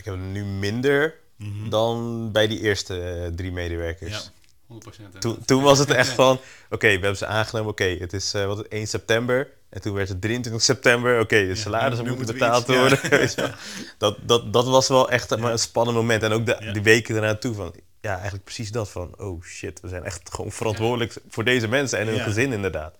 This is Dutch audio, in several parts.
Ik heb nu minder dan bij die eerste eh, drie medewerkers. Ja. 100%. hè. Toen, toen was het echt van, oké, we hebben ze aangenomen, oké, het is eh, wat, is het, 1 september. En toen werd het 23 september, oké, de salarissen nu moeten betaald iets- worden. dat, dat, dat was wel echt maar een spannend moment. En ook de, Ja. die weken erna toe van, ja, eigenlijk precies dat van, oh shit, we zijn echt gewoon verantwoordelijk voor deze mensen en hun Ja. gezin inderdaad.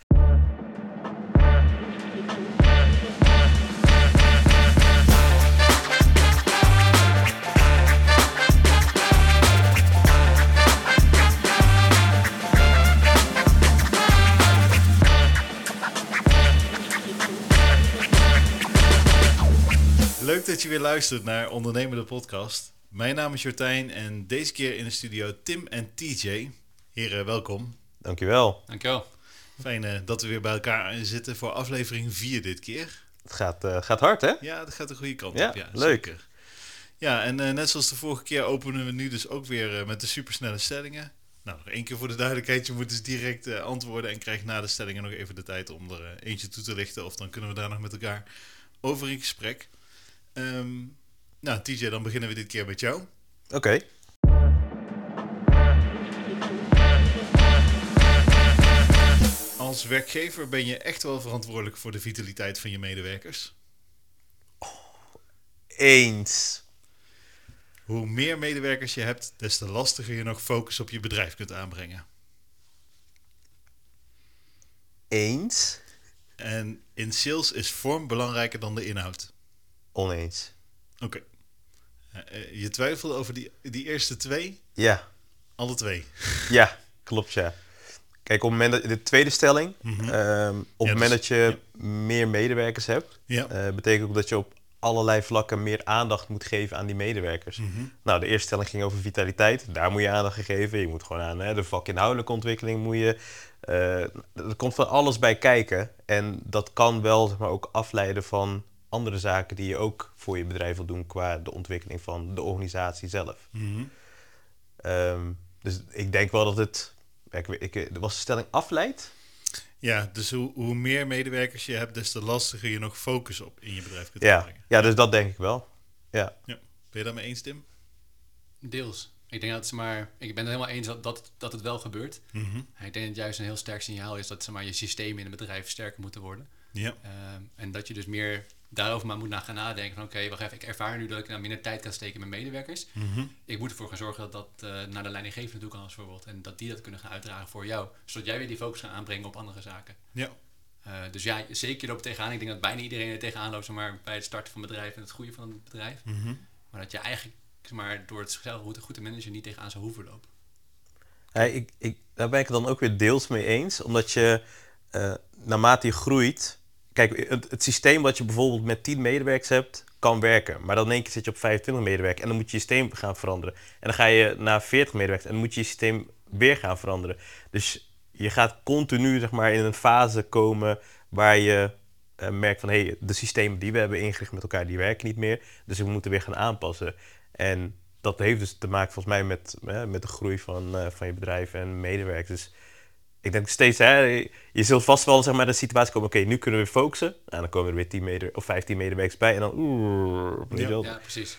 Dat je weer luistert naar Ondernemer de podcast. Mijn naam is Jordijn en deze keer in de studio Tim en TJ. Heren, welkom. Dankjewel. Dankjewel. Fijn eh, dat we weer bij elkaar zitten voor aflevering 4 dit keer. Het gaat, eh, gaat hard, hè? Ja, dat gaat de goede kant Ja, op. Ja, leuk. Zeker. Ja, en eh, net zoals de vorige keer openen we nu dus ook weer eh, met de supersnelle stellingen. Nou, nog één keer voor de duidelijkheid. Je moet dus direct eh, antwoorden en krijgt na de stellingen nog even de tijd om er eentje toe te lichten. Of dan kunnen we daar nog met elkaar over in gesprek. Ehm, nou, TJ, dan beginnen we dit keer met jou. Oké. Als werkgever ben je echt wel verantwoordelijk voor de vitaliteit van je medewerkers. Eens. Hoe meer medewerkers je hebt, des te lastiger je nog focus op je bedrijf kunt aanbrengen. Eens. En in sales is vorm belangrijker dan de inhoud. Oneens. Oké. Eh, eh, je twijfelde over die, die eerste twee? Ja. Alle twee. Ja, klopt ja. Kijk, op het moment dat de tweede stelling, ehm, op Ja, het moment dus- dat je meer medewerkers hebt, Ja. eh, betekent ook dat je op allerlei vlakken meer aandacht moet geven aan die medewerkers. Mhm. Nou, de eerste stelling ging over vitaliteit. Daar moet je aandacht aan geven. Je moet gewoon aan hè, de vakinhoudelijke ontwikkeling moet je. eh, er komt van alles bij kijken. En dat kan wel zeg maar, ook afleiden van andere zaken die je ook voor je bedrijf wil doen qua de ontwikkeling van de organisatie zelf. Mhm. Ehm, dus ik denk wel dat het. Ik, ik, er was de stelling afleidt. Ja, dus hoe, hoe meer medewerkers je hebt, des te lastiger je nog focus op in je bedrijf kunt Ja. aanbrengen. ja, dus dat denk ik wel. Ja. Ben je daarmee eens, Tim? Deels. Ik denk dat ze maar. Ik ben het helemaal eens dat, dat, dat het wel gebeurt. Mhm. Ik denk dat het juist een heel sterk signaal is dat zeg maar, je systemen in een bedrijf sterker moeten worden. Ja. Ehm, en dat je dus meer daarover maar moet na gaan nadenken. Van oké, wacht even, ik ervaar nu dat ik nou minder tijd kan steken met medewerkers. Mhm. Ik moet ervoor gaan zorgen dat dat eh, naar de leidinggevende toe kan als voorbeeld. En dat die dat kunnen gaan uitdragen voor jou. Zodat jij weer die focus kan aanbrengen op andere zaken. Ja. Eh, dus ja, zeker lopen tegenaan. Ik denk dat bijna iedereen er tegenaan loopt zeg maar, bij het starten van het bedrijf en het groeien van het bedrijf. Mhm. Maar dat je eigenlijk zeg maar, door het zelf goed, goed te managen niet tegenaan zou hoeven lopen. Ja, ik, ik, daar ben ik het dan ook weer deels mee eens. Omdat je, eh, naarmate je groeit... Kijk, het, het systeem wat je bijvoorbeeld met 10 medewerkers hebt, kan werken. Maar dan in één keer zit je op 25 medewerkers en dan moet je je systeem gaan veranderen. En dan ga je naar 40 medewerkers en dan moet je je systeem weer gaan veranderen. Dus je gaat continu zeg maar, in een fase komen waar je eh, merkt van... hé, hey, de systemen die we hebben ingericht met elkaar, die werken niet meer. Dus we moeten weer gaan aanpassen. En dat heeft dus te maken volgens mij met, hè, met de groei van, eh, van je bedrijf en medewerkers. Dus ik denk steeds, hè, je zult vast wel zeg maar, de situatie komen, oké, nu kunnen we weer focussen. En dan komen er weer 10 mede of 15 medewerkers bij en dan oeh, Ja. Ja, precies.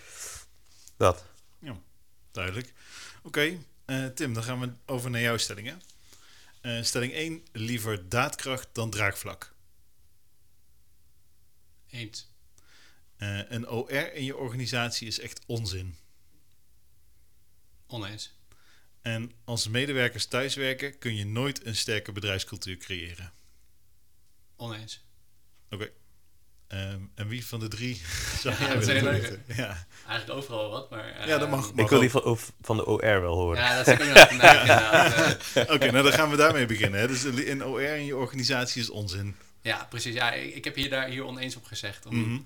dat. Duidelijk. Oké, eh, Tim, dan gaan we over naar jouw stellingen. Eh, stelling 1, liever daadkracht dan draagvlak. Eens. Eh, een OR in je organisatie is echt onzin. Oneens. En als medewerkers thuiswerken kun je nooit een sterke bedrijfscultuur creëren. Oneens. Oké. Ehm, en wie van de drie zou Ja, jij willen weten? Ja. Eigenlijk overal wat, maar... eh, ja, dat mag. Ik wil ook. die van, van de OR wel horen. Ja, dat is ook eh. Oké, nou dan gaan we daarmee beginnen. Hè. Dus een OR in je organisatie is onzin. Ja, precies. Ja, ik, ik heb hier, daar, hier oneens op gezegd. Om, Mhm.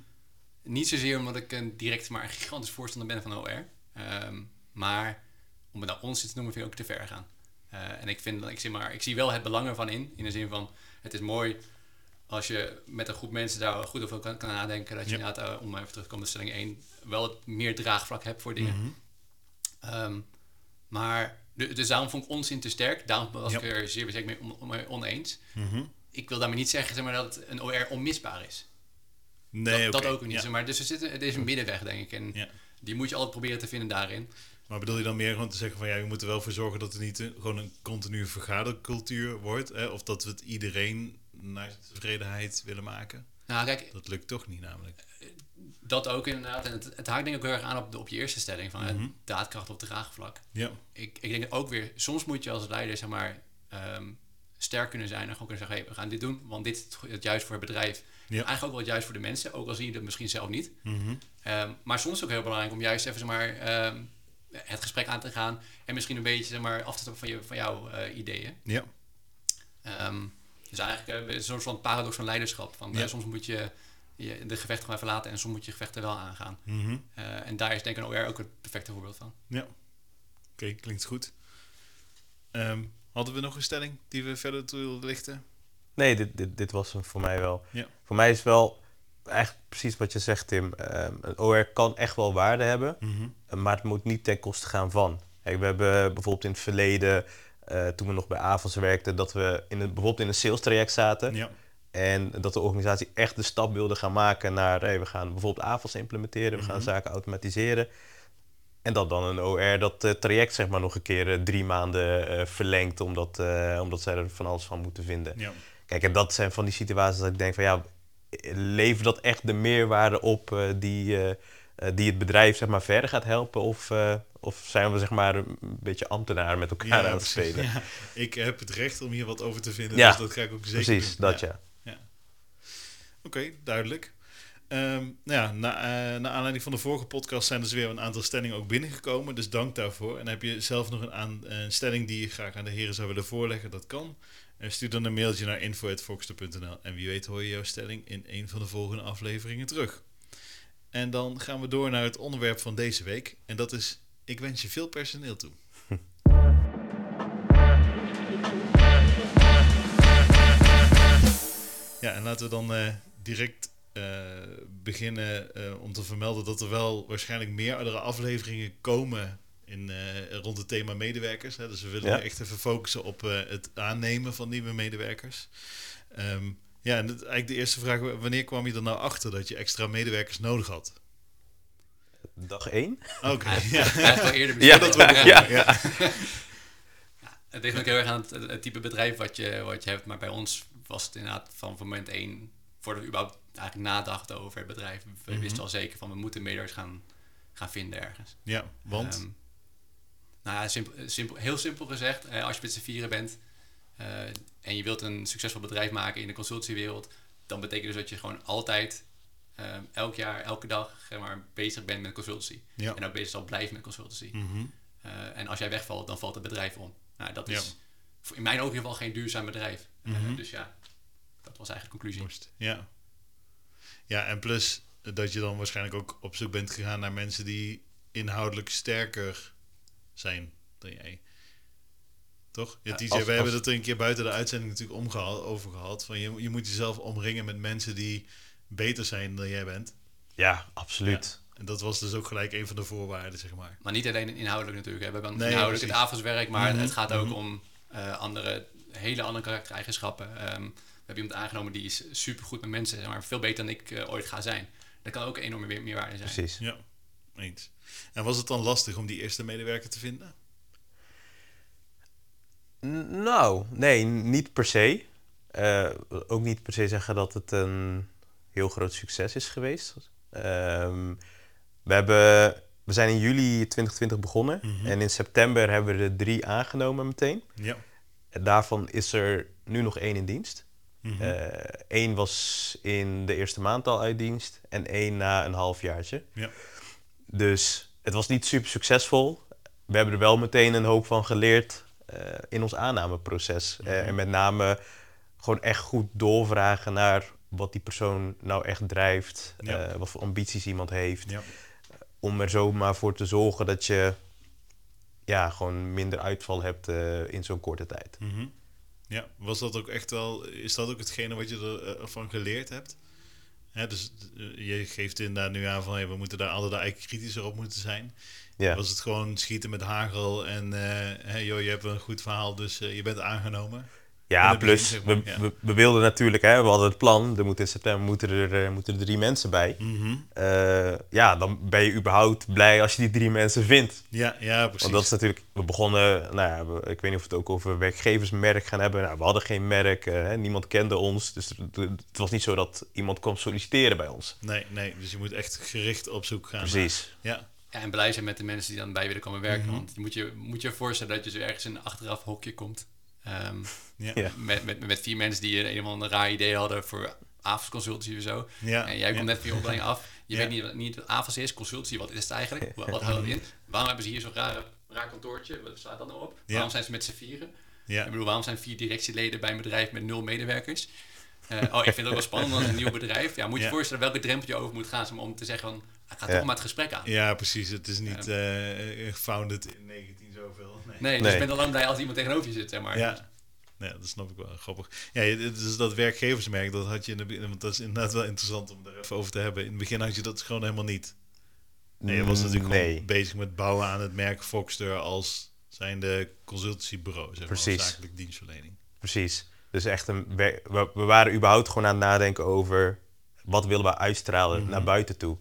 Niet zozeer omdat ik een direct maar een gigantisch voorstander ben van OR. Ehm, maar om het nou onzin te noemen vind ik ook te ver gaan. Eh, en ik, vind, ik, zie maar, ik zie wel het belang ervan in. In de zin van, het is mooi als je met een groep mensen daar goed over kan, kan nadenken. Dat je Ja. inderdaad, eh, om even terug te komen stelling 1, wel het meer draagvlak hebt voor dingen. Mhm. Ehm, maar, de- dus daarom vond ik onzin te sterk. Daarom was ik er zeer zeker mee on- on- oneens. Mhm. Ik wil daarmee niet zeggen zeg maar, dat een OR onmisbaar is. Nee, dat, ook niet. Ja. zeg Maar dus er, zit, er is een middenweg, denk ik. En Ja. die moet je altijd proberen te vinden daarin. Maar bedoel je dan meer gewoon te zeggen van ja, je moet er wel voor zorgen dat het niet een- gewoon een continue vergadercultuur wordt? Hè? Of dat we het iedereen naar tevredenheid willen maken? Nou, kijk, Dat lukt toch niet namelijk. dat ook inderdaad. En het, het haakt denk ik ook heel erg aan op, de, op je eerste stelling van Mhm. daadkracht op draagvlak. Ja, Ik, ik denk ook weer, soms moet je als leider zeg maar ehm, sterk kunnen zijn en gewoon kunnen zeggen, hey, we gaan dit doen, want dit is het, juist voor het bedrijf. Ja. Eigenlijk ook wel het juist voor de mensen, ook al zie je het misschien zelf niet. Mhm. Ehm, maar soms ook heel belangrijk om juist even zeg maar, ehm, het gesprek aan te gaan en misschien een beetje zeg maar, af te stappen van, je, van jouw eh, ideeën. ja, Ehm, dus eigenlijk uh, zo'n soort paradox van leiderschap. Van, eh, Ja. soms moet je, je de gevechten gewoon even laten en soms moet je gevechten wel aangaan. Mhm. Eh, en daar is denk ik een OR ook het perfecte voorbeeld van. ja. Oké, klinkt goed. Ehm, hadden we nog een stelling die we verder toe wilden lichten? Nee, dit, dit, dit was hem voor mij wel. Ja. Voor mij is wel eigenlijk precies wat je zegt, Tim. Ehm, een OR kan echt wel waarde hebben, Mhm. maar het moet niet ten koste gaan van. Kijk, we hebben bijvoorbeeld in het verleden, eh, toen we nog bij AVAS werkten, dat we in een, bijvoorbeeld in een sales traject zaten. Ja, En dat de organisatie echt de stap wilde gaan maken naar, hey, we gaan bijvoorbeeld AVAS implementeren, we gaan Mhm. zaken automatiseren. En dat dan een OR dat eh, traject zeg maar nog een keer eh, drie maanden verlengt, omdat, omdat zij er van alles van moeten vinden. ja. Kijk, en dat zijn van die situaties dat ik denk van ja, levert dat echt de meerwaarde op eh, die, eh, eh, die het bedrijf zeg maar verder gaat helpen? Of, of zijn we zeg maar een beetje ambtenaren met elkaar aan het spelen? Ja. Ik heb het recht om hier wat over te vinden, Ja, dus dat ga ik ook zeker Precies, doen. dat ja. ja. Oké, duidelijk. Ehm, nou ja, na, naar aanleiding van de vorige podcast zijn dus weer een aantal stellingen ook binnengekomen. Dus dank daarvoor. En heb je zelf nog een, aan, een stelling die je graag aan de heren zou willen voorleggen? Dat kan. Stuur dan een mailtje naar info.foxter.nl. En wie weet hoor je jouw stelling in een van de volgende afleveringen terug. En dan gaan we door naar het onderwerp van deze week. En dat is, ik wens je veel personeel toe. Ja, en laten we dan eh, direct eh, beginnen eh, om te vermelden dat er wel waarschijnlijk meerdere afleveringen komen in, eh, rond het thema medewerkers. Hè. Dus we willen Ja. echt even focussen op eh, het aannemen van nieuwe medewerkers. Ehm, ja, en het, eigenlijk de eerste vraag, wanneer kwam je er nou achter dat je extra medewerkers nodig had? Dag één? Oké, Hij ja. eerder Ja, dat we begonnen, ja. Het ligt ook heel erg aan het, het type bedrijf wat je, wat je hebt. Maar bij ons was het inderdaad van, van moment één, voordat we überhaupt eigenlijk nadachten over het bedrijf. We Mhm. wisten al zeker van we moeten medewerkers gaan, gaan vinden ergens. ja, want? Ehm, nou ja, simpel, simpel, heel simpel gezegd, eh, als je met z'n vieren bent eh, en je wilt een succesvol bedrijf maken in de consultiewereld, dan betekent dus dat je gewoon altijd, eh, elk jaar, elke dag zeg maar, bezig bent met consultancy. ja. En ook bezig zal blijven met consultancy. Mhm. En als jij wegvalt, dan valt het bedrijf om. Nou, dat Ja. is voor- in mijn ogen in ieder geval geen duurzaam bedrijf. Mhm. dus ja, dat was eigenlijk de conclusie. Ja. Ja, en plus dat je dan waarschijnlijk ook op zoek bent gegaan naar mensen die inhoudelijk sterker zijn dan jij. Toch? Ja, Ja, TJ, als- wij hebben er een keer buiten de uitzending natuurlijk omgehaald, over gehad. Van je, je moet jezelf omringen met mensen die beter zijn dan jij bent. Ja, absoluut. En dat was dus ook gelijk een van de voorwaarden, zeg maar. Maar niet alleen inhoudelijk natuurlijk. Hè. We hebben Nee, inhoudelijk precies. het avondswerk, maar Mhm, het gaat ook mhm. om eh, andere, hele andere karaktereigenschappen. Ehm, we hebben iemand aangenomen die is supergoed met mensen, zeg maar veel beter dan ik eh, ooit ga zijn. Dat kan ook een enorme meer- meerwaarde zijn. Precies. Ja, eens. En was het dan lastig om die eerste medewerker te vinden? N- Nou, nee, niet per se. Eh, ook niet per se zeggen dat het een heel groot succes is geweest. Ehm, we, hebben, we zijn in juli 2020 begonnen Mhm. en in september hebben we er drie aangenomen meteen. Ja. En daarvan is er nu nog één in dienst. Mhm. Eén was in de eerste maand al uit dienst en één na een halfjaartje. ja. Dus het was niet super succesvol. We hebben er wel meteen een hoop van geleerd eh, in ons aannameproces. Eh, Mhm. en met name gewoon echt goed doorvragen naar wat die persoon nou echt drijft. Ja. eh, wat voor ambities iemand heeft. Ja. Om er zomaar voor te zorgen dat je ja, gewoon minder uitval hebt in zo'n korte tijd. Mhm. Ja, was dat ook echt wel, is dat ook hetgene wat je ervan geleerd hebt? Hè, dus eh, je geeft inderdaad nu aan van hey, we moeten daar altijd eigenlijk kritischer op moeten zijn. Ja, Was het gewoon schieten met hagel en eh, hey, joh, je hebt een goed verhaal, dus eh, je bent aangenomen? Ja, plus zeg maar, we, ja. we, we wilden natuurlijk, hè, we hadden het plan, er moeten in september moeten er, eh, moeten er drie mensen bij. Mhm. Eh, ja, dan ben je überhaupt blij als je die drie mensen vindt. Ja, ja, precies. Want dat is natuurlijk, we begonnen, nou ja, we- ik weet niet of we het ook over werkgeversmerk gaan hebben. Nou, we hadden geen merk, eh, hè, niemand kende ons. Dus het, was niet zo dat iemand kwam solliciteren bij ons. Nee, nee, dus je moet echt gericht op zoek gaan. Precies. naar- Ja, Ja, en blij zijn met de mensen die dan bij willen komen werken. Mhm. Want je moet je, moet je voorstellen dat je zo ergens in een achteraf hokje komt. Ehm, ja, Ja. met, met, met vier mensen die een, een of ander raar idee hadden voor AFAS consultancy of zo. ja. en jij komt ja. net van je opleiding af. Je Ja. weet niet, niet wat AFAS is, consultancy, wat is het eigenlijk? Wat, wat houdt het in? Waarom hebben ze hier zo'n rare, raar kantoortje? Wat staat dat nou op? Ja. Waarom zijn ze met z'n vieren? Ja. Ik bedoel, waarom zijn vier directieleden bij een bedrijf met nul medewerkers? Eh, oh, ik vind het ook wel spannend, want het is een nieuw bedrijf. Ja, moet je Ja. je voorstellen welke drempel je over moet gaan om- om te zeggen van, ik ga Ja. toch maar het gesprek aan. Ja, precies. Het is niet eh founded in 19 zoveel. Nee. Nee, dus Nee. ik ben al lang blij als iemand tegenover je zit, zeg maar. Ja. Ja, dat snap ik wel. Grappig. Ja, dus dat werkgeversmerk, dat had je in de be- want dat is inderdaad wel interessant om er even over te hebben. In het begin had je dat gewoon helemaal niet. Nee, je was natuurlijk nee. gewoon bezig met bouwen aan het merk Foxter als zijnde consultancybureau, zeg maar, Precies. zakelijk dienstverlening. Precies. Dus echt een we, we waren überhaupt gewoon aan het nadenken over wat willen we uitstralen Mhm. naar buiten toe.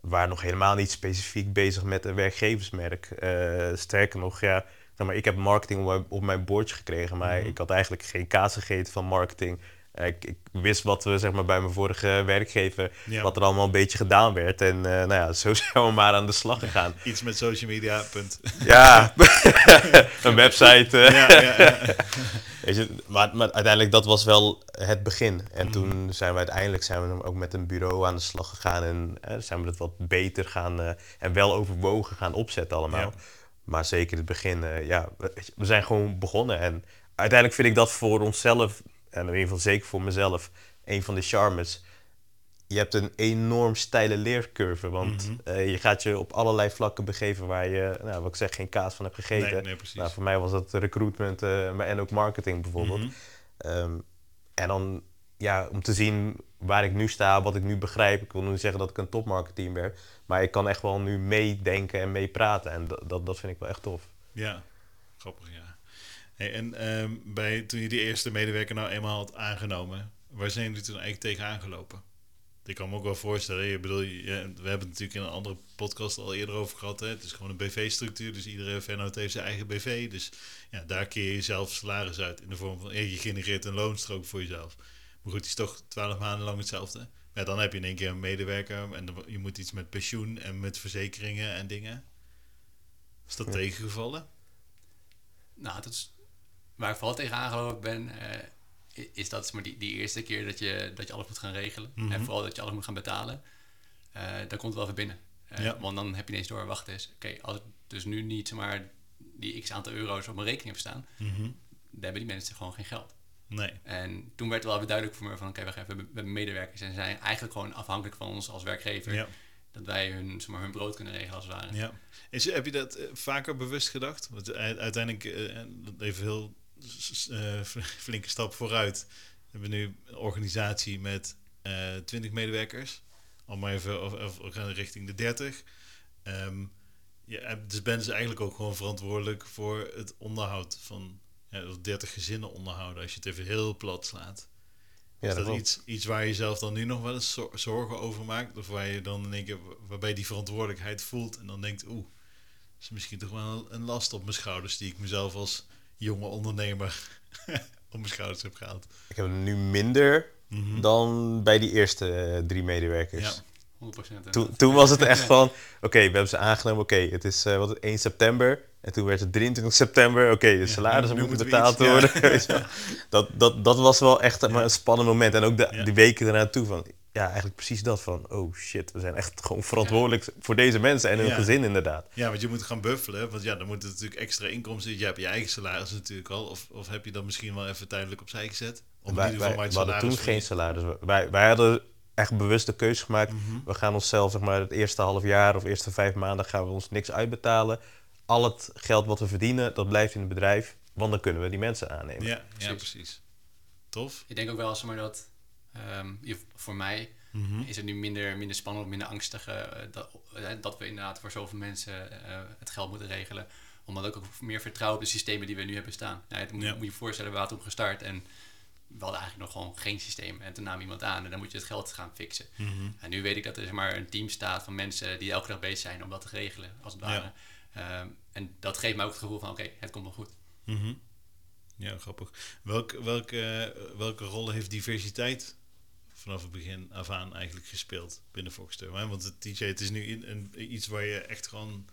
We waren nog helemaal niet specifiek bezig met een werkgeversmerk. Eh, sterker nog, ja, zeg maar, ik heb marketing op mijn, bordje gekregen, maar Mhm. ik had eigenlijk geen kaas gegeten van marketing. Ik, ik wist wat we zeg maar, bij mijn vorige werkgever, Ja. wat er allemaal een beetje gedaan werd. En eh, nou ja, zo zijn we maar aan de slag gegaan. Iets met social media, punt. Ja, een website. eh. ja, ja, ja. Weet je, maar, maar uiteindelijk dat was wel het begin. En Mhm. toen zijn we uiteindelijk zijn we ook met een bureau aan de slag gegaan. En eh, zijn we het wat beter gaan en wel overwogen gaan opzetten allemaal. Maar zeker in het begin, eh, ja, we, zijn gewoon begonnen. En uiteindelijk vind ik dat voor onszelf, en in ieder geval zeker voor mezelf, een van de charmes. Je hebt een enorm steile leercurve, want Mhm. eh, je gaat je op allerlei vlakken begeven waar je, nou, wat ik zeg, geen kaas van hebt gegeten. Nee, nee, precies. Nou, voor mij was dat recruitment eh, en ook marketing bijvoorbeeld. Mhm. Ehm, en dan ja, om te zien waar ik nu sta, wat ik nu begrijp. Ik wil niet zeggen dat ik een topmarketeer ben, maar ik kan echt wel nu meedenken en meepraten. En dat, dat, dat vind ik wel echt tof. Ja, grappig, ja. Hey, en ehm, bij, toen je die eerste medewerker nou eenmaal had aangenomen, waar zijn jullie toen eigenlijk tegen aangelopen? Ik kan me ook wel voorstellen, ik bedoel, je- we hebben het natuurlijk in een andere podcast al eerder over gehad. Hè? Het is gewoon een BV-structuur, dus iedere vennoot heeft zijn eigen BV. Dus ja, daar keer je zelf salaris uit in de vorm van, je genereert een loonstrook voor jezelf. Maar goed, het is toch twaalf maanden lang hetzelfde. Ja, dan heb je in één keer een medewerker en dan- je moet iets met pensioen en met verzekeringen en dingen. Is dat Ja. tegengevallen? Nou, dat is, waar ik vooral tegen aangelopen ben, eh, is dat maar, die, die eerste keer dat je, dat je alles moet gaan regelen. Mhm. En vooral dat je alles moet gaan betalen. eh daar komt het wel even binnen. Eh, Ja. Want dan heb je ineens door, wacht eens. Oké, als ik dus nu niet zeg maar, die x aantal euro's op mijn rekening heb staan, Mhm. dan hebben die mensen gewoon geen geld. Nee. En toen werd het wel duidelijk voor me van, oké, we hebben- we hebben medewerkers en zijn eigenlijk gewoon afhankelijk van ons als werkgever. Ja. Dat wij hun, zeg maar, hun brood kunnen regelen als het ware. ja. Is, heb je dat eh, vaker bewust gedacht? Want u- uiteindelijk, eh, even heel eh, flinke stap vooruit. We hebben nu een organisatie met eh 20 medewerkers. Al maar even of, of, gaan richting de 30. Ehm, je hebt, dus ben ze eigenlijk ook gewoon verantwoordelijk voor het onderhoud van ja, of 30 gezinnen onderhouden. Als je het even heel plat slaat. Ja, is dat iets, iets waar je zelf dan nu nog wel eens zor- zorgen over maakt? Of waar je dan in één keer, waarbij je die verantwoordelijkheid voelt en dan denkt, oeh, is misschien toch wel een last op mijn schouders die ik mezelf als jonge ondernemer op mijn schouders heb gehaald. Ik heb nu minder Mhm. dan bij die eerste eh, drie medewerkers. Ja. 100%. Toen, toen was het echt van, oké, we hebben ze aangenomen, oké, het is eh, wat, 1 september. En toen werd het 23 september, oké, de salarissen moeten betaald iets, worden. dat, dat, dat was wel echt maar een spannend moment. En ook de, die weken erna toe van, ja, eigenlijk precies dat van, oh shit, we zijn echt gewoon verantwoordelijk voor deze mensen en hun gezin inderdaad. Ja, want je moet gaan buffelen, want ja, dan moeten natuurlijk extra inkomsten. Je hebt je eigen salaris natuurlijk al, of, of heb je dat misschien wel even tijdelijk opzij gezet? Om in wij, ieder geval wij, maar het we hadden toen geen salaris. Wij, wij hadden echt bewust de keuze gemaakt. Mhm. We gaan onszelf, zeg maar, het eerste half jaar of eerste vijf maanden gaan we ons niks uitbetalen. Al het geld wat we verdienen, dat blijft in het bedrijf. Want dan kunnen we die mensen aannemen. Ja, ja, Precies. precies. Tof. Ik denk ook wel, zeg maar, dat ehm, je- voor mij Mhm. is het nu minder, minder spannend, minder angstig eh, dat, eh, dat we inderdaad voor zoveel mensen eh, het geld moeten regelen. omdat ik ook meer vertrouw op de systemen die we nu hebben staan. Nou, het moet, Ja. moet je je voorstellen, we hadden toen gestart en we hadden eigenlijk nog gewoon geen systeem. En toen nam iemand aan en dan moet je het geld gaan fixen. Mhm. En nu weet ik dat er zeg maar, een team staat van mensen die elke dag bezig zijn om dat te regelen, als het ware. Ehm, en dat geeft mij ook het gevoel van, oké, het komt wel goed. Mhm. Ja, grappig. Welk, welke, welke rol heeft diversiteit vanaf het begin af aan eigenlijk gespeeld binnen Foxter? Hè? Want het DJ, het is nu in- een, iets waar je echt gewoon...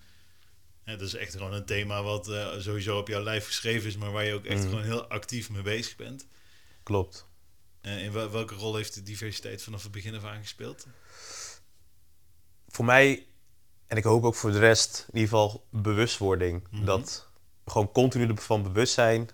Hè, dat is echt gewoon een thema wat eh, sowieso op jouw lijf geschreven is, maar waar je ook echt Mhm. gewoon heel actief mee bezig bent. Klopt. Eh, in wel- welke rol heeft de diversiteit vanaf het begin af aan gespeeld? Voor mij, en ik hoop ook voor de rest, in ieder geval bewustwording. Mhm. Dat gewoon continu ervan bewust zijn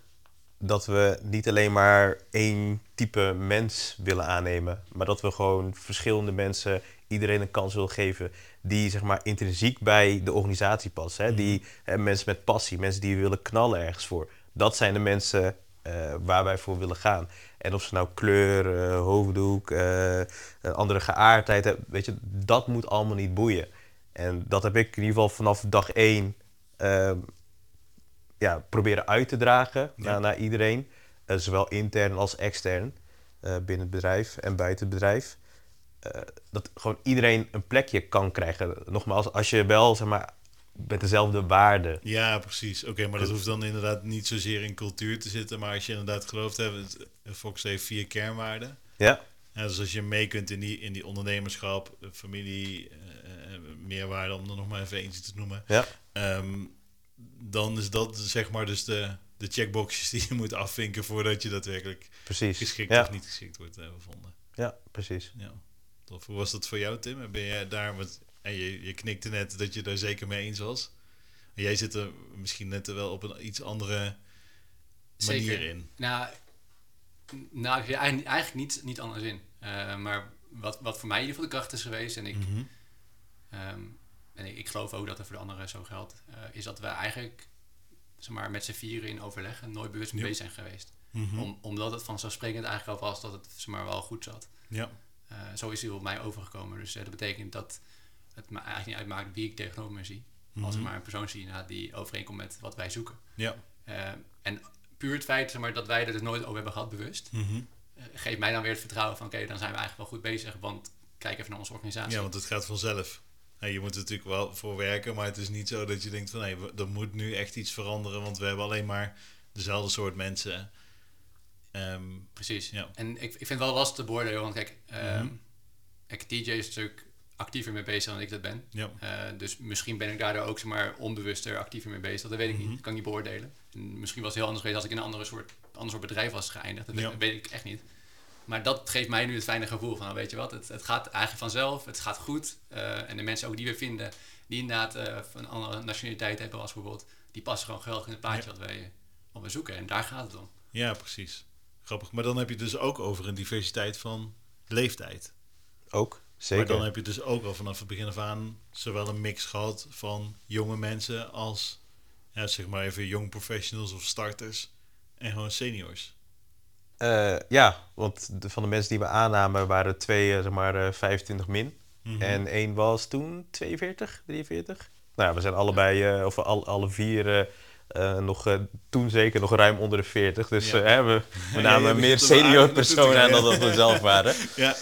dat we niet alleen maar één type mens willen aannemen, maar dat we gewoon verschillende mensen iedereen een kans willen geven die zeg maar intrinsiek bij de organisatie passen. Hè? Die hè, mensen met passie, mensen die willen knallen ergens voor. Dat zijn de mensen eh, waar wij voor willen gaan. En of ze nou kleur, eh, hoofddoek, eh, andere geaardheid hebben, weet je, dat moet allemaal niet boeien. En dat heb ik in ieder geval vanaf dag één ehm, ja, proberen uit te dragen Ja. naar, naar iedereen. Eh, zowel intern als extern eh, binnen het bedrijf en buiten het bedrijf. Eh, dat gewoon iedereen een plekje kan krijgen. Nogmaals, als je wel zeg maar, met dezelfde waarden. Ja, precies. Oké, maar dat hoeft dan inderdaad niet zozeer in cultuur te zitten, maar als je inderdaad gelooft hebt, Fox heeft vier kernwaarden. Ja, Ja, dus als je mee kunt in die, in die ondernemerschap, familie, meerwaarde, om er nog maar even eentje te noemen. ja, ehm, dan is dat zeg maar dus de, de checkboxjes die je moet afvinken voordat je daadwerkelijk precies. geschikt ja, of niet geschikt wordt eh, bevonden. ja, precies. Ja. Tof. Hoe was dat voor jou, Tim? En Ben jij daar met, en je, je knikte net dat je daar zeker mee eens was. En jij zit er misschien net wel op een iets andere manier Zeker. in. Nou, nou eigenlijk niet, niet anders in. Eh, maar wat, wat voor mij in ieder geval de kracht is geweest, en ik, Mhm. Ehm, en ik, ik geloof ook dat het voor de anderen zo geldt, eh, is dat we eigenlijk zeg maar, met z'n vieren in overleg en nooit bewust mee bezig zijn geweest. Mhm. Om, omdat het vanzelfsprekend eigenlijk al was dat het zeg maar, wel goed zat. Ja. Eh, zo is hij op mij overgekomen. Dus eh, dat betekent dat het me eigenlijk niet uitmaakt wie ik tegenover me zie. Als ik Mhm. maar een persoon zie die overeenkomt met wat wij zoeken. Ja. En puur het feit zeg maar, dat wij er dus nooit over hebben gehad bewust, Mhm. geeft mij dan weer het vertrouwen van oké, dan zijn we eigenlijk wel goed bezig. Want kijk even naar onze organisatie. Ja, want het gaat vanzelf. Hey, je moet er natuurlijk wel voor werken, maar het is niet zo dat je denkt van nee, er moet nu echt iets veranderen, want we hebben alleen maar dezelfde soort mensen. Ehm, Precies. Ja. En ik, ik vind het wel lastig te beoordelen, want kijk, Mhm. kijk, TJ is natuurlijk actiever mee bezig dan ik dat ben. ja. Eh, dus misschien ben ik daardoor ook zeg maar, onbewuster actiever mee bezig. Dat weet ik Mhm. niet. Dat kan ik niet beoordelen. En misschien was het heel anders geweest als ik in een andere soort, ander soort bedrijf was geëindigd. Dat Ja. weet ik echt niet. Maar dat geeft mij nu het fijne gevoel van, nou, weet je wat, het, het gaat eigenlijk vanzelf. Het gaat goed. Eh, en de mensen ook die we vinden, die inderdaad eh, van een andere nationaliteit hebben als bijvoorbeeld, die passen gewoon geweldig in het paadje Ja. wat, wij, wat we zoeken. En daar gaat het om. ja, precies. Grappig. Maar dan heb je het dus ook over een diversiteit van leeftijd. Ook, zeker. Maar dan heb je dus ook al vanaf het begin af aan zowel een mix gehad van jonge mensen als, ja, zeg maar even young professionals of starters en gewoon seniors. Eh, ja, want de, van de mensen die we aannamen waren twee, eh, zeg maar, eh, 25 min. Mhm. En één was toen 42, 43. Nou ja, we zijn allebei, eh, of alle, alle vier, eh, eh, nog, eh, toen zeker nog ruim onder de 40. Dus Ja. eh, hè, we, namen meer er senior personen aan dan dat we zelf waren. Ja,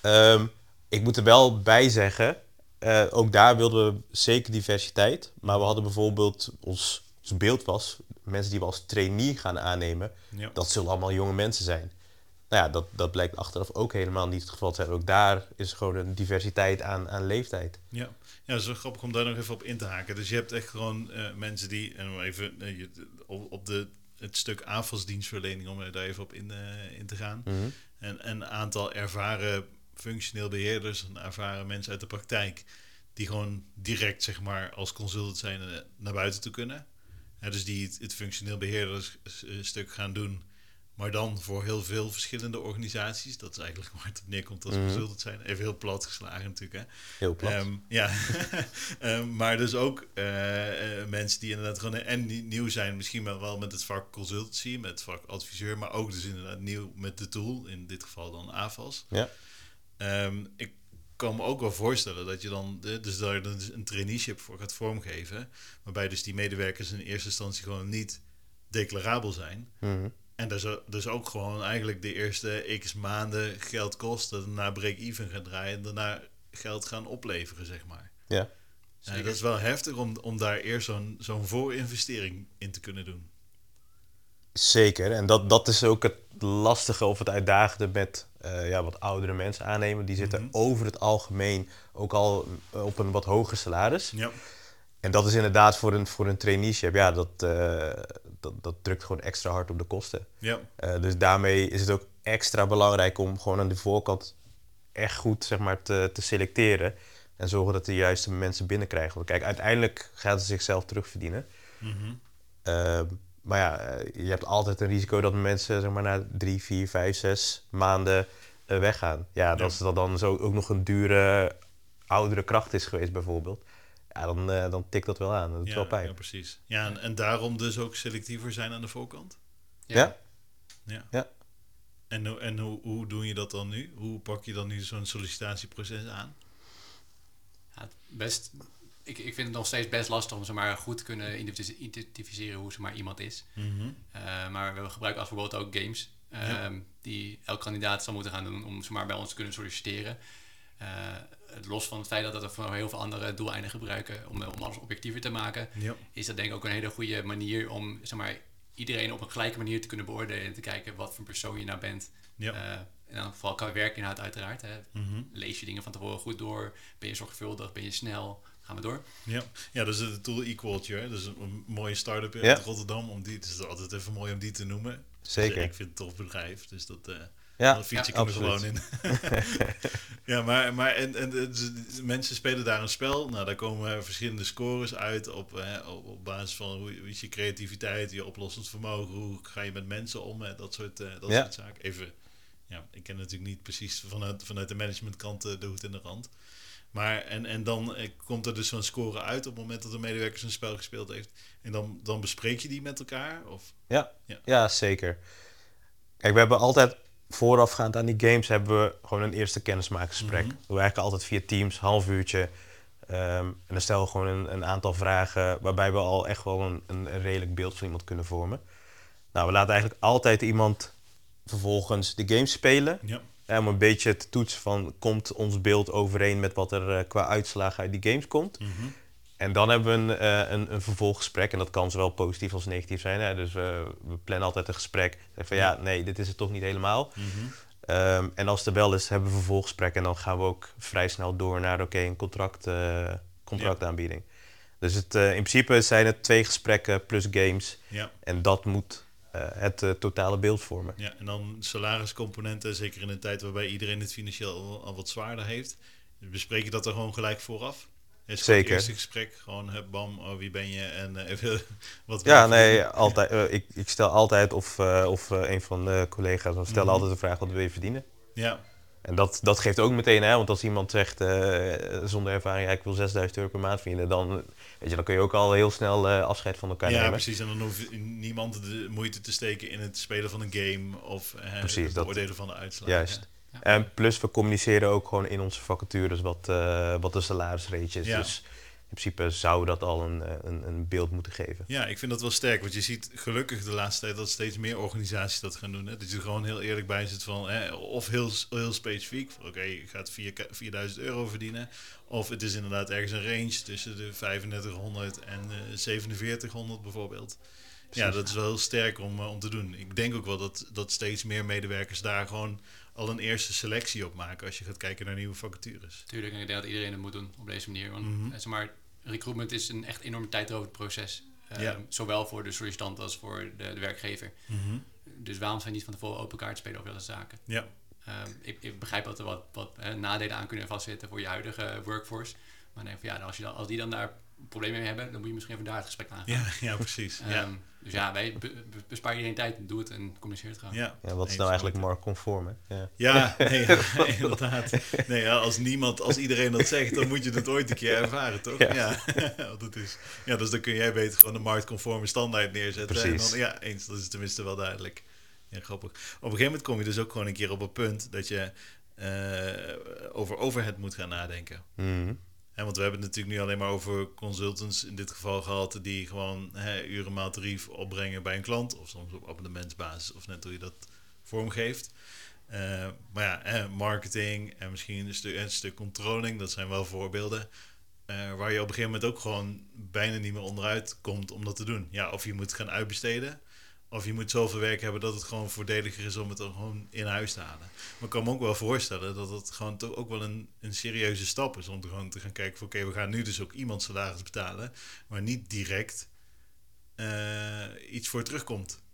Ehm, ik moet er wel bij zeggen, eh, ook daar wilden we zeker diversiteit. Maar we hadden bijvoorbeeld, ons, ons beeld was, mensen die we als trainee gaan aannemen, ja. dat zullen allemaal jonge mensen zijn. Nou ja, dat, dat blijkt achteraf ook helemaal niet het geval te zijn. Ook daar is gewoon een diversiteit aan, aan leeftijd. Ja, ja dat is wel grappig om daar nog even op in te haken. Dus je hebt echt gewoon eh, mensen die, en om even eh, op, de, het stuk aanvalsdienstverlening, om daar even op in, eh, in te gaan. En een aantal ervaren functioneel beheerders, en ervaren mensen uit de praktijk, die gewoon direct, zeg maar, als consultant zijn naar buiten toe kunnen. Ja, dus die het, het functioneel beheerdersstuk gaan doen, maar dan voor heel veel verschillende organisaties. Dat is eigenlijk waar het op neerkomt als Mhm. consultant zijn. Even heel plat geslagen natuurlijk, hè. Heel plat. Ehm, ja, Ehm, maar dus ook eh, eh, mensen die inderdaad gewoon en nie- nieuw zijn, misschien wel wel met het vak consultancy, met het vak adviseur, maar ook dus inderdaad nieuw met de tool, in dit geval dan AFAS. ja. Ehm, ik kan me ook wel voorstellen dat je dan eh, dus daar dus een traineeship voor gaat vormgeven. Waarbij dus die medewerkers in eerste instantie gewoon niet declarabel zijn. Mhm. En dus, dus ook gewoon eigenlijk de eerste x maanden geld kosten. Daarna break-even gaan draaien. En daarna geld gaan opleveren, zeg maar. Ja. En dat is wel heftig om, om daar eerst zo'n zo'n voorinvestering in te kunnen doen. Zeker. En dat, dat is ook het lastige of het uitdagende met eh, ja, wat oudere mensen aannemen. Die zitten Mhm. over het algemeen ook al op een wat hoger salaris. Ja, En dat is inderdaad voor een, voor een traineeship, ja, dat, eh, dat, dat drukt gewoon extra hard op de kosten. ja, Eh, dus daarmee is het ook extra belangrijk om gewoon aan de voorkant echt goed zeg maar, te, te selecteren. En zorgen dat de juiste mensen binnenkrijgen. Want kijk, uiteindelijk gaat het zichzelf terugverdienen. Eh, maar ja, eh, je hebt altijd een risico dat mensen zeg maar, na drie, vier, vijf, zes maanden eh, weggaan. Ja, Ja. als dat dan zo ook nog een dure, oudere kracht is geweest bijvoorbeeld. Ja, dan, eh, dan tikt dat wel aan. Dat doet wel ja, pijn. ja, precies. Ja, en, en daarom dus ook selectiever zijn aan de voorkant. Ja. Ja. Ja. En, hoe- en hoe, hoe doe je dat dan nu? Hoe pak je dan nu zo'n sollicitatieproces aan? Ja, het best, ik, ik vind het nog steeds best lastig om ze maar goed te kunnen identifi- identificeren hoe ze maar iemand is. Eh, maar we gebruiken als voorbeeld ook games. ehm, Ja. Die elk kandidaat zal moeten gaan doen om ze maar bij ons te kunnen solliciteren. Het los van het feit dat we voor heel veel andere doeleinden gebruiken om, om alles objectiever te maken, Ja. is dat denk ik ook een hele goede manier om zeg maar, iedereen op een gelijke manier te kunnen beoordelen en te kijken wat voor persoon je nou bent. Ja. Eh, en dan vooral qua werkinhoud uiteraard. Hè. Mhm. Lees je dingen van tevoren goed door? Ben je zorgvuldig? Ben je snel? Gaan we door? Ja, ja dus de tool Equalture, hè. dat is een mooie start-up in Ja. Rotterdam. Om die, het is altijd even mooi om die te noemen. Zeker. Ik vind het een tof bedrijf, dus dat, eh Ja, dat fiets ik ja, er gewoon in. ja, maar, maar en, en, de- de- mensen spelen daar een spel. Nou, daar komen verschillende scores uit op, eh, op, op basis van hoe, hoe is je creativiteit, je oplossend vermogen, hoe ga je met mensen om, hè, dat, soort, eh, dat Ja. soort zaken. Even, ja, ik ken natuurlijk niet precies vanuit, vanuit de managementkant eh, de hoed in de rand. Maar en, en dan eh, komt er dus zo'n score uit op het moment dat de medewerker zijn spel gespeeld heeft. En dan, dan bespreek je die met elkaar? Of? Ja, Ja. ja. zeker. Kijk, we hebben altijd voorafgaand aan die games hebben we gewoon een eerste kennismakingsgesprek. Mhm. We werken altijd via Teams, half uurtje. Ehm, en dan stellen we gewoon een, een aantal vragen waarbij we al echt wel een, een, een redelijk beeld van iemand kunnen vormen. Nou, we laten eigenlijk altijd iemand vervolgens de game spelen. Ja. Hè, om een beetje te toetsen van, komt ons beeld overeen met wat er eh, qua uitslagen uit die games komt. Mhm. En dan hebben we een, eh, een, een vervolggesprek. En dat kan zowel positief als negatief zijn. Hè? Dus eh, we plannen altijd een gesprek. Van ja, nee, dit is het toch niet helemaal. Mhm. Ehm, en als het er wel is, hebben we een vervolggesprek. En dan gaan we ook vrij snel door naar oké, een contract, contractaanbieding. Dus het, in principe zijn het twee gesprekken plus games. Ja. En dat moet het eh, totale beeld vormen. Ja, en dan salariscomponenten, zeker in een tijd waarbij iedereen het financieel al, wat zwaarder heeft. Bespreek je dat er gewoon gelijk vooraf? Is Zeker. Het eerste gesprek, gewoon hup, bam, oh, wie ben je en eh, even wat Ja, nee, altijd, eh, ik, ik stel altijd, of, eh, of eh, een van de collega's, we stellen Mhm. altijd de vraag: wat wil je verdienen? Ja, En dat, dat geeft ook meteen, hè, want als iemand zegt eh, zonder ervaring, ja, ik wil 6000 euro per maand verdienen, dan, weet je, dan kun je ook al heel snel eh, afscheid van elkaar ja nemen. precies. En dan hoeft niemand de moeite te steken in het spelen van een game of Precies, het beoordelen van de uitslag. Juist. Ja. En plus, we communiceren ook gewoon in onze vacatures wat, eh, wat de salarisrange is. Ja. Dus in principe zou dat al een, eh, een, een beeld moeten geven. Ja, ik vind dat wel sterk. Want je ziet gelukkig de laatste tijd dat steeds meer organisaties dat gaan doen. Hè? Dat je er gewoon heel eerlijk bij zit van... Hè, of heel, heel specifiek. Oké, je gaat 4, 4000 euro verdienen. Of het is inderdaad ergens een range tussen de 3500 en eh 4700 bijvoorbeeld. Ja, dat is wel heel sterk om, eh, om te doen. Ik denk ook wel dat, dat steeds meer medewerkers daar gewoon al een eerste selectie op maken... als je gaat kijken naar nieuwe vacatures. Tuurlijk, en ik denk dat iedereen het moet doen op deze manier. Want Mhm. eh, zeg maar, recruitment is een echt enorm tijdrovend proces. Eh, Ja. Zowel voor de sollicitant als voor de, de werkgever. Dus waarom zijn niet van tevoren open kaart spelen over dat soort zaken? Ja, Ehm, ik, ik begrijp dat er wat, wat eh, nadelen aan kunnen vastzitten voor je huidige workforce. Maar denk van ja, als, je dan, als die dan daar problemen mee hebben, dan moet je misschien even daar het gesprek aan gaan. ja, ja precies. Ja. Dus ja, wij be- be- bespaar iedereen tijd, doe het en communiceer het gewoon. Ja. Ja, wat is nou eigenlijk marktconform? Hè? Ja. Ja, nee, inderdaad. Nee, ja, als niemand, als iedereen dat zegt, dan moet je het ooit een keer ervaren, toch? Ja. Het is, ja, dus dan kun jij beter gewoon de marktconforme standaard neerzetten. Precies. En dan, ja, eens, dat is tenminste wel duidelijk. Ja, grappig. Op een gegeven moment kom je dus ook gewoon een keer op een punt dat je eh, over overhead moet gaan nadenken. Mhm. Want we hebben het natuurlijk nu alleen maar over consultants in dit geval gehad, die gewoon hè, tarief opbrengen bij een klant, of soms op abonnementsbasis, of net hoe je dat vormgeeft. Eh, maar ja, marketing en misschien een stuk, een stuk controlling, dat zijn wel voorbeelden. eh, waar je op een gegeven moment ook gewoon bijna niet meer onderuit komt om dat te doen. Ja, of je moet gaan uitbesteden, of je moet zoveel werk hebben dat het gewoon voordeliger is om het er gewoon in huis te halen. Maar ik kan me ook wel voorstellen dat het gewoon toch ook wel een, een serieuze stap is om te, gewoon te gaan kijken van oké, we gaan nu dus ook iemand salaris betalen, maar niet direct eh, iets voor terugkomt.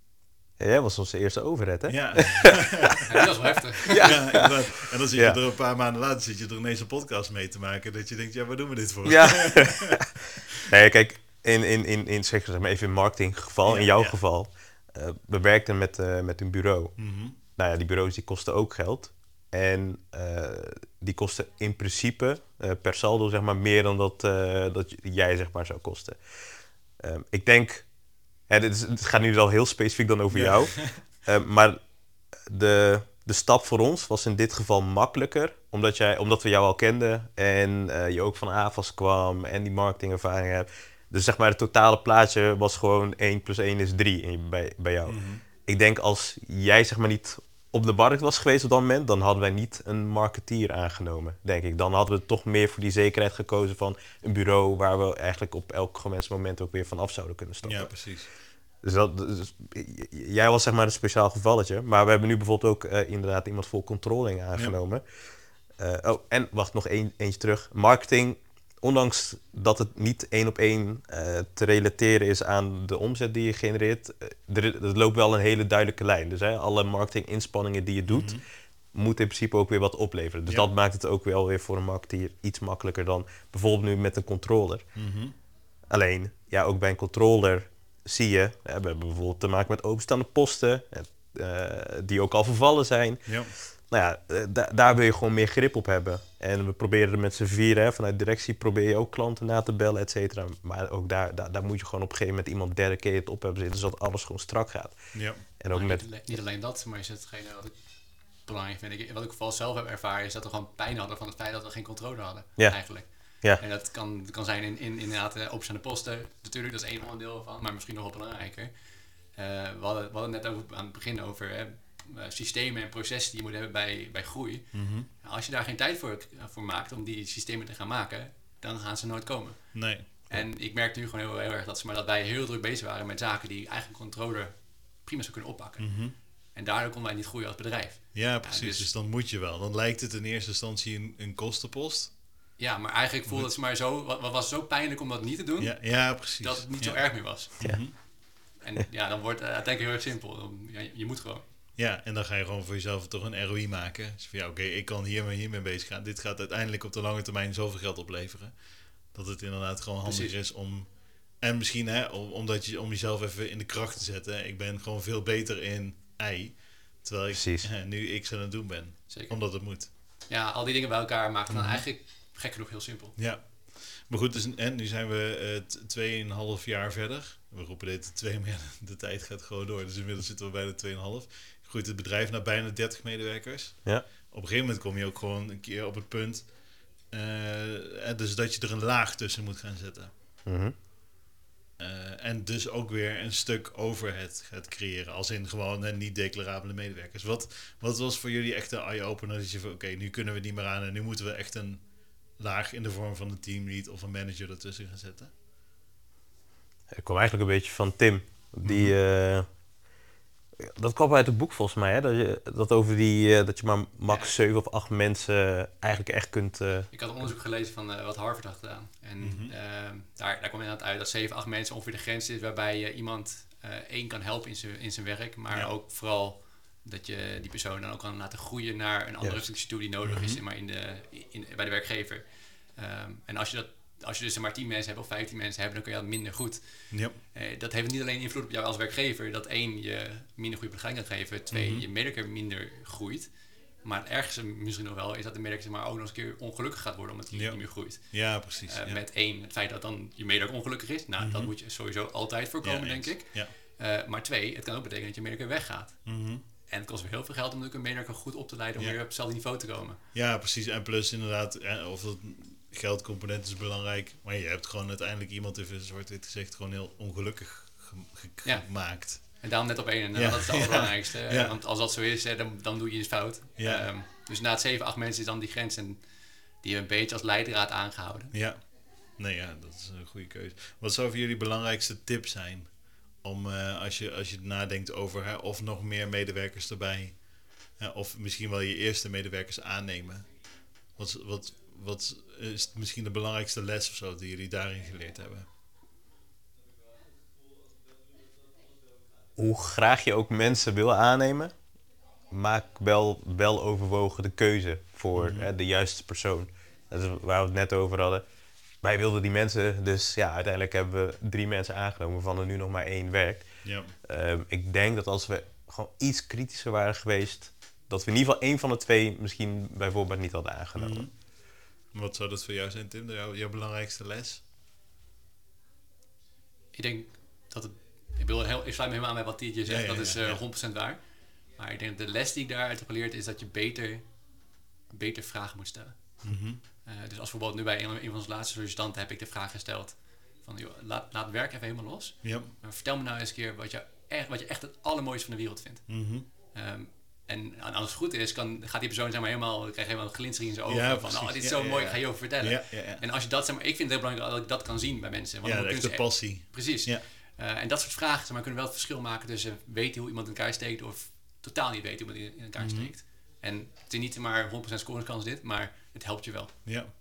Ja, jij was onze eerste overheid, hè? Ja, Ja, dat is wel heftig. ja. inderdaad. En dan zit je Ja. er een paar maanden later zit je er ineens een podcast mee te maken dat je denkt, ja, waar doen we dit voor? Ja. nee, kijk, in, in, in, in zeg maar even in marketinggeval, Ja, in jouw ja. geval, eh, we werkten met, eh, met een bureau. Mhm. Nou ja, die bureaus die kosten ook geld. En eh, die kosten in principe per saldo zeg maar meer dan dat, dat jij zeg maar zou kosten. Ehm, ik denk, hè, dit is, het gaat nu wel heel specifiek dan over Ja. jou. Eh, maar de, de stap voor ons was in dit geval makkelijker. Omdat, jij, omdat we jou al kenden en je ook van AFAS kwam en die marketingervaring hebt. Dus zeg maar het totale plaatje was gewoon 1 plus 1 is 3 in, bij, bij jou. Mhm. Ik denk als jij zeg maar niet op de markt was geweest op dat moment, dan hadden wij niet een marketeer aangenomen, denk ik. Dan hadden we toch meer voor die zekerheid gekozen van een bureau waar we eigenlijk op elk gewenst moment ook weer van af zouden kunnen stappen. Ja, precies. Dus dat, dus, jij was zeg maar een speciaal gevalletje. Maar we hebben nu bijvoorbeeld ook eh, inderdaad iemand voor controlling aangenomen. Eh, oh, en wacht, nog één, eentje terug. Marketing, ondanks dat het niet één op één eh, te relateren is aan de omzet die je genereert, eh, er, er loopt wel een hele duidelijke lijn. Dus hè, alle marketinginspanningen die je doet, Mhm. moeten in principe ook weer wat opleveren. Dus Ja. dat maakt het ook wel weer voor een marketeer iets makkelijker dan bijvoorbeeld nu met een controller. Mhm. Alleen, ja, ook bij een controller zie je, we hebben bijvoorbeeld te maken met openstaande posten, eh, die ook al vervallen zijn. Ja. Nou ja, eh, da- daar wil je gewoon meer grip op hebben. En we proberen er met z'n vieren, hè, vanuit directie probeer je ook klanten na te bellen, et cetera. Maar ook daar, daar, daar moet je gewoon op een gegeven moment iemand dedicated op hebben zitten, zodat alles gewoon strak gaat. Ja. En ook Maar met... niet, alleen- niet alleen dat, maar is hetgene wat ik belangrijk vind. Ik, wat ik vooral zelf heb ervaren, is dat we gewoon pijn hadden van het feit dat we geen controle hadden. Ja. Eigenlijk. Ja. En dat kan, dat kan zijn in, in inderdaad eh, openstaande posten. Natuurlijk, dat is één onderdeel van, maar misschien nog wel belangrijker. Eh, we, hadden, we hadden het net over, aan het begin over hè, systemen en processen die je moet hebben bij, bij groei. Mhm. Als je daar geen tijd voor, voor maakt om die systemen te gaan maken, dan gaan ze nooit komen. Nee. En ik merkte nu gewoon heel, heel erg dat, ze maar dat wij heel druk bezig waren met zaken die eigenlijk een controller prima zou kunnen oppakken. Mhm. En daardoor konden wij niet groeien als bedrijf. Ja, precies. dus- dus... dan moet je wel. Dan lijkt het in eerste instantie een, een kostenpost. Ja, maar eigenlijk voelde het maar zo, wat, was zo pijnlijk om dat niet te doen, Ja, ja precies. dat het niet ja. zo erg meer was. Ja. En ja, dan wordt het uiteindelijk heel erg simpel. Dan- je moet gewoon. Ja, en dan ga je gewoon voor jezelf toch een ROI maken. Dus van ja, oké, ik kan hiermee hiermee bezig gaan. Dit gaat uiteindelijk op de lange termijn zoveel geld opleveren. Dat het inderdaad gewoon handig Precies. is om... En misschien hè, om, omdat je, om jezelf even in de kracht te zetten. Ik ben gewoon veel beter in ei. Terwijl ik Precies. nu X aan het doen ben. Zeker. Omdat het moet. Ja, al die dingen bij elkaar maakt het dan Mhm. eigenlijk gek genoeg heel simpel. Ja. Maar goed, dus, en nu zijn we eh, t- tweeënhalf jaar verder. We roepen dit twee, maar ja, de tijd gaat gewoon door. Dus inmiddels zitten we bij de 2,5. Groeit het bedrijf naar bijna 30 medewerkers. Ja. Op een gegeven moment kom je ook gewoon een keer op het punt. eh, dus dat je er een laag tussen moet gaan zetten. Mhm. Eh, en dus ook weer een stuk overhead gaat creëren. Als in gewoon eh, niet declarabele medewerkers. Wat, wat was voor jullie echt een eye-opener? Dat je van oké, nu kunnen we het niet meer aan. En nu moeten we echt een laag in de vorm van een teamlead of een manager ertussen gaan zetten. Ik kwam eigenlijk een beetje van Tim. Die, eh, dat kwam uit het boek volgens mij, hè? Dat, je, dat over die, eh, dat je maar max Ja. 7 of 8 mensen eigenlijk echt kunt... eh, Ik had een onderzoek gelezen van eh, wat Harvard had gedaan. En Mhm. ehm, daar, daar kwam inderdaad uit dat 7, 8 mensen ongeveer de grens is waarbij je iemand eh, één kan helpen in zijn in zijn werk. Maar Ja. ook vooral dat je die persoon dan ook kan laten groeien naar een andere functie toe die nodig Mhm. is zeg maar, in de, in, bij de werkgever. Ehm, en als je, dat, als je dus maar 10 mensen hebt of 15 mensen hebt, dan kun je dat minder goed. Ja. Eh, dat heeft niet alleen invloed op jou als werkgever, dat één je minder goede begeleiding kan geven, twee Mhm. je medewerker minder groeit. Maar het ergste misschien nog wel is dat de medewerker maar, ook nog eens een keer ongelukkig gaat worden omdat hij niet meer groeit. ja, precies. Eh, ja. Met één, het feit dat dan je medewerker ongelukkig is. Nou, dat Mhm. moet je sowieso altijd voorkomen, Ja, denk ik. Ja. Eh, maar twee, het kan ook betekenen dat je medewerker weggaat. Mhm. En het kost weer heel veel geld om ook een medewerker goed op te leiden om Ja. weer op hetzelfde niveau te komen. Ja, precies. En plus inderdaad, of dat geldcomponent is belangrijk. Maar je hebt gewoon uiteindelijk iemand, even zwart wit gezegd, gewoon heel ongelukkig ge- ge- Ja. gemaakt. En daarom net op één. En Ja. dat is het allerbelangrijkste. Ja. Want als dat zo is, dan, dan doe je iets fout. Ja. Ehm, dus na het 7, 8 mensen is dan die grens. En die hebben een beetje als leidraad aangehouden. Ja. Nee, ja, dat is een goede keuze. Wat zou voor jullie belangrijkste tip zijn? Om eh, als, je, als je nadenkt over hè, of nog meer medewerkers erbij. hè, of misschien wel je eerste medewerkers aannemen. Wat, wat, wat is misschien de belangrijkste les of zo die jullie daarin geleerd hebben? Hoe graag je ook mensen wil aannemen, maak wel, wel overwogen de keuze voor hè, de juiste persoon. Dat is waar we het net over hadden. Wij wilden die mensen, dus ja, uiteindelijk hebben we drie mensen aangenomen, waarvan er nu nog maar één werkt. Ja. Ehm, ik denk dat als we gewoon iets kritischer waren geweest, dat we in ieder geval één van de twee misschien bijvoorbeeld niet hadden aangenomen. Mhm. Wat zou dat voor jou zijn, Tim? Jouw, jouw belangrijkste les? Ik denk dat het... Ik, wil heel, ik sluit me helemaal aan bij wat Tietje zegt. Ja, ja, dat is ja, eh, ja. 100% waar. Maar ik denk dat de les die ik daaruit heb geleerd is dat je beter, beter vragen moet stellen. Mhm. Eh, dus als bijvoorbeeld nu bij een, een van onze laatste sollicitanten heb ik de vraag gesteld van joh, laat, laat werk even helemaal los. Maar vertel me nou eens een keer wat je echt, wat je echt het allermooiste van de wereld vindt. Mhm. Ehm, en als het goed is, kan, gaat die persoon zeg maar helemaal, krijg je helemaal een glinstering in zijn ogen. Ja, van, oh, dit is Ja, zo ja, mooi, ja. ik ga je over vertellen. Ja, ja, ja. En als je dat, zeg maar, ik vind het heel belangrijk dat ik dat kan zien bij mensen. Want Ja, dan de echte ze echt- passie. Precies. Ja. Eh, en dat soort vragen zeg maar, kunnen wel het verschil maken tussen weten hoe iemand in elkaar steekt of totaal niet weten hoe iemand in elkaar Mhm. steekt. En het is niet maar 100% scoringskans dit, maar het helpt je wel. Ja.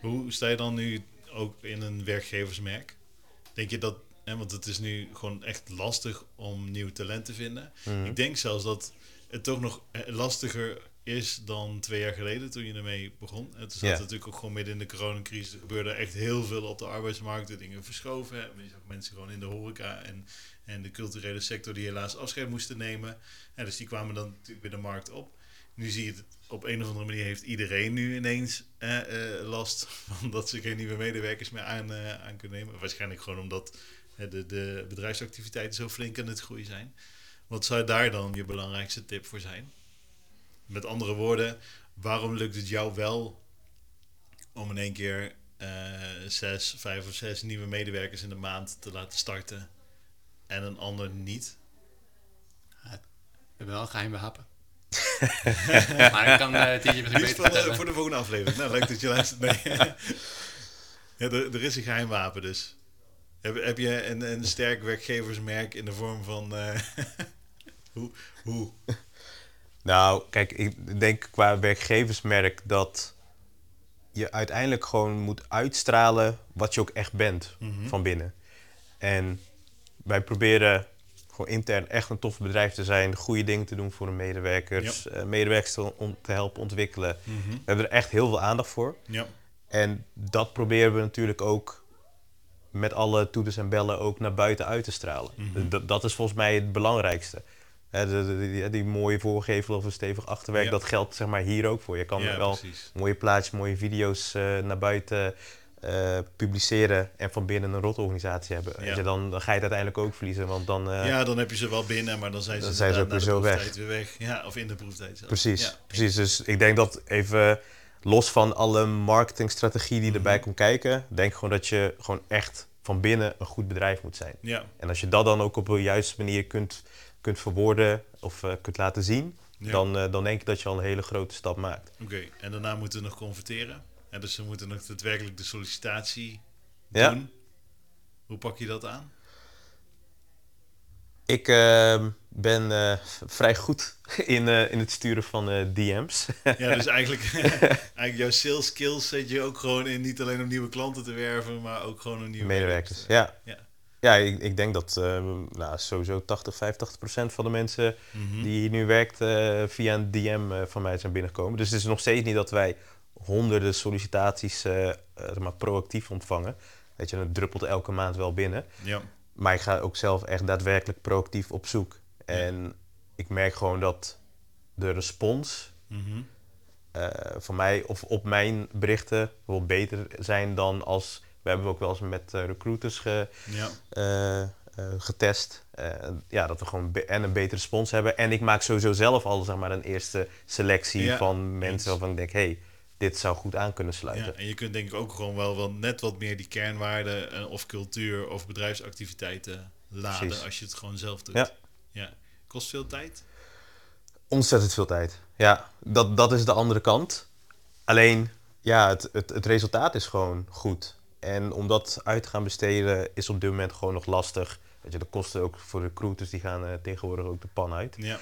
Hoe sta je dan nu ook in een werkgeversmerk? Denk je dat, hè, want het is nu gewoon echt lastig om nieuw talent te vinden. Ik denk zelfs dat het toch nog eh, lastiger is dan twee jaar geleden toen je ermee begon. Het zat natuurlijk ook gewoon midden in de coronacrisis. Er gebeurde echt heel veel op de arbeidsmarkt. Er dingen verschoven. hè. Je zag mensen gewoon in de horeca en, en de culturele sector die helaas afscheid moesten nemen. En dus die kwamen dan natuurlijk bij de markt op. Nu zie je het op een of andere manier heeft iedereen nu ineens eh, eh, last van dat ze geen nieuwe medewerkers meer aan, eh, aan kunnen nemen. Waarschijnlijk gewoon omdat de, de bedrijfsactiviteiten zo flink aan het groeien zijn. Wat zou daar dan je belangrijkste tip voor zijn? Met andere woorden, waarom lukt het jou wel om in één keer eh, zes, vijf of zes nieuwe medewerkers in de maand te laten starten en een ander niet? We hebben wel een geheim wapen. maar ik kan uh, beter voor de, voor de volgende aflevering. Nou, leuk dat je luistert. Nee. ja, er, er is een geheim wapen dus. Heb, heb je een, een sterk werkgeversmerk in de vorm van... eh, hoe? hoe? Nou, kijk, ik denk qua werkgeversmerk dat je uiteindelijk gewoon moet uitstralen wat je ook echt bent van binnen. En wij proberen gewoon intern echt een tof bedrijf te zijn, goede dingen te doen voor de medewerkers, eh, medewerkers te, om te helpen ontwikkelen. We hebben er echt heel veel aandacht voor. Ja. En dat proberen we natuurlijk ook met alle toeters en bellen ook naar buiten uit te stralen. Mhm. Dat, dat is volgens mij het belangrijkste. Hè, de- de- die, die mooie voorgevel of een stevig achterwerk, Ja. dat geldt zeg maar hier ook voor. Je kan Ja, wel precies. mooie plaatjes, mooie video's eh, naar buiten eh, publiceren en van binnen een rotorganisatie hebben. Ja. Je, dan, dan ga je het uiteindelijk ook verliezen, want dan... eh, ja, dan heb je ze wel binnen, maar dan zijn ze, Dan zijn ze ook weer de zo weg. proeftijd weer weg. Ja, of in de proeftijd. Precies, Ja. precies. Dus ik denk dat even los van alle marketingstrategie die Mhm. erbij komt kijken, denk gewoon dat je gewoon echt van binnen een goed bedrijf moet zijn. Ja, En als je dat dan ook op een juiste manier kunt, kunt verwoorden of eh, kunt laten zien, Ja. dan, eh, dan denk ik dat je al een hele grote stap maakt. oké. En daarna moeten we nog converteren. En dus we moeten nog daadwerkelijk de sollicitatie Ja. doen. Hoe pak je dat aan? Ik eh, ben eh, vrij goed in, in het sturen van DM's. Ja, dus eigenlijk, eigenlijk jouw sales skills zet je ook gewoon in niet alleen om nieuwe klanten te werven, maar ook gewoon om nieuwe Medewerkers, ja. ja. Ja, ik, ik denk dat eh, nou, sowieso 80, 85 procent van de mensen Mhm. die hier nu werkt eh, via een DM eh, van mij zijn binnengekomen. Dus het is nog steeds niet dat wij honderden sollicitaties eh, zeg maar proactief ontvangen. Weet je, het druppelt elke maand wel binnen. Ja. Maar ik ga ook zelf echt daadwerkelijk proactief op zoek. En ik merk gewoon dat de respons Mhm. van mij of op mijn berichten wel beter zijn dan als... We hebben ook wel eens met eh, recruiters ge, Ja. eh, eh, getest. Ja, dat we gewoon en een betere respons hebben. En ik maak sowieso zelf al zeg maar, een eerste selectie Ja, van mensen waarvan ik denk, hé, hey, dit zou goed aan kunnen Ja, sluiten. en je kunt denk ik ook gewoon wel, wel net wat meer die kernwaarden of cultuur of bedrijfsactiviteiten laden Precies. als je het gewoon zelf doet. Ja. ja. Kost veel tijd? Ontzettend veel tijd. Ja, dat, dat is de andere kant. Alleen, ja, het, het, het resultaat is gewoon goed. En om dat uit te gaan besteden is op dit moment gewoon nog lastig. Weet je, de kosten ook voor recruiters, die gaan eh, tegenwoordig ook de pan uit. Ja.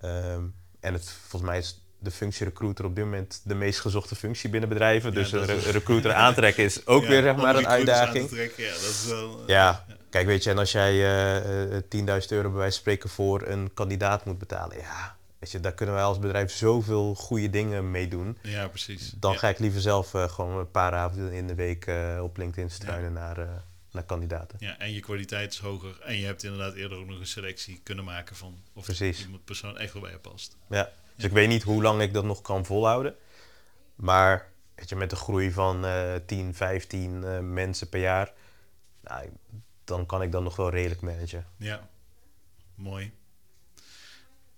Ehm, en het, volgens mij is de functie recruiter op dit moment de meest gezochte functie binnen bedrijven. Ja, dus een re- recruiter aantrekken is ook Ja, weer zeg maar een uitdaging. ja, dat is wel... eh, Ja, kijk, weet je, en als jij eh, eh, 10.000 euro bij wijze van spreken voor een kandidaat moet betalen, ja, weet je, daar kunnen wij als bedrijf zoveel goede dingen mee doen. Ja, precies. Dan ja. ga ik liever zelf eh, gewoon een paar avonden in de week eh, op LinkedIn struinen naar, eh, naar kandidaten. Ja, en je kwaliteit is hoger. En je hebt inderdaad eerder ook nog een selectie kunnen maken van of Precies. iemand persoon echt wel bij je past. Ja, dus ik weet niet hoe lang ik dat nog kan volhouden. Maar weet je, met een groei van eh 10, 15 eh, mensen per jaar, nou, dan kan ik dat nog wel redelijk managen. Ja, mooi.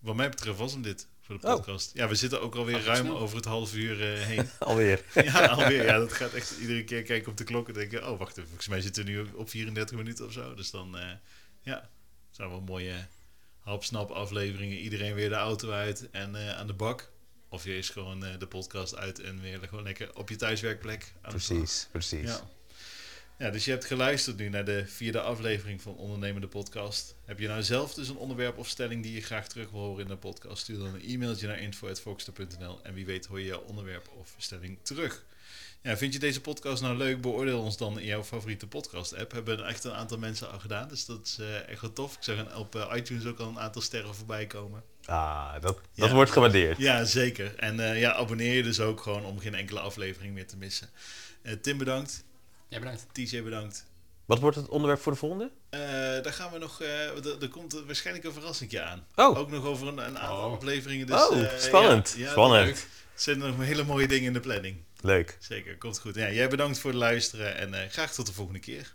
Wat mij betreft was hem dit voor de Oh. podcast. Ja, we zitten ook alweer Gaat ruim over het half uur eh, heen. Alweer. ja, alweer. Ja, dat gaat echt iedere keer kijken op de klok en denken... Oh, wacht even. Volgens mij zitten we nu op 34 minuten of zo. Dus dan, eh, ja, zijn wel mooie hapsnap afleveringen. Iedereen weer de auto uit en eh, aan de bak. Of je is gewoon de podcast uit en weer gewoon lekker op je thuiswerkplek. Aan de. Precies, precies. Ja. Ja, dus je hebt geluisterd nu naar de vierde aflevering van Ondernemende Podcast. Heb je nou zelf dus een onderwerp of stelling die je graag terug wil horen in de podcast? Stuur dan een e-mailtje naar info.volkster.nl en wie weet hoor je jouw onderwerp of stelling terug. Ja, vind je deze podcast nou leuk? Beoordeel ons dan in jouw favoriete podcast-app. Hebben echt een aantal mensen al gedaan, dus dat is eh, echt wel tof. Ik zag op eh, iTunes ook al een aantal sterren voorbij komen. Ah, dat, dat wordt gewaardeerd. Ja, zeker. En eh, ja, abonneer je dus ook gewoon om geen enkele aflevering meer te missen. Tim bedankt, Ja, bedankt. TJ bedankt. Wat wordt het onderwerp voor de volgende? Eh, daar gaan we nog. eh, er, komt waarschijnlijk een verrassingje aan. Oh, Ook nog over een, een aantal Oh. afleveringen. Dus, oh eh, spannend. ja, ja, spannend. Er zitten nog hele mooie dingen in de planning. Leuk. Zeker, komt goed. Ja, jij bedankt voor het luisteren en eh, graag tot de volgende keer.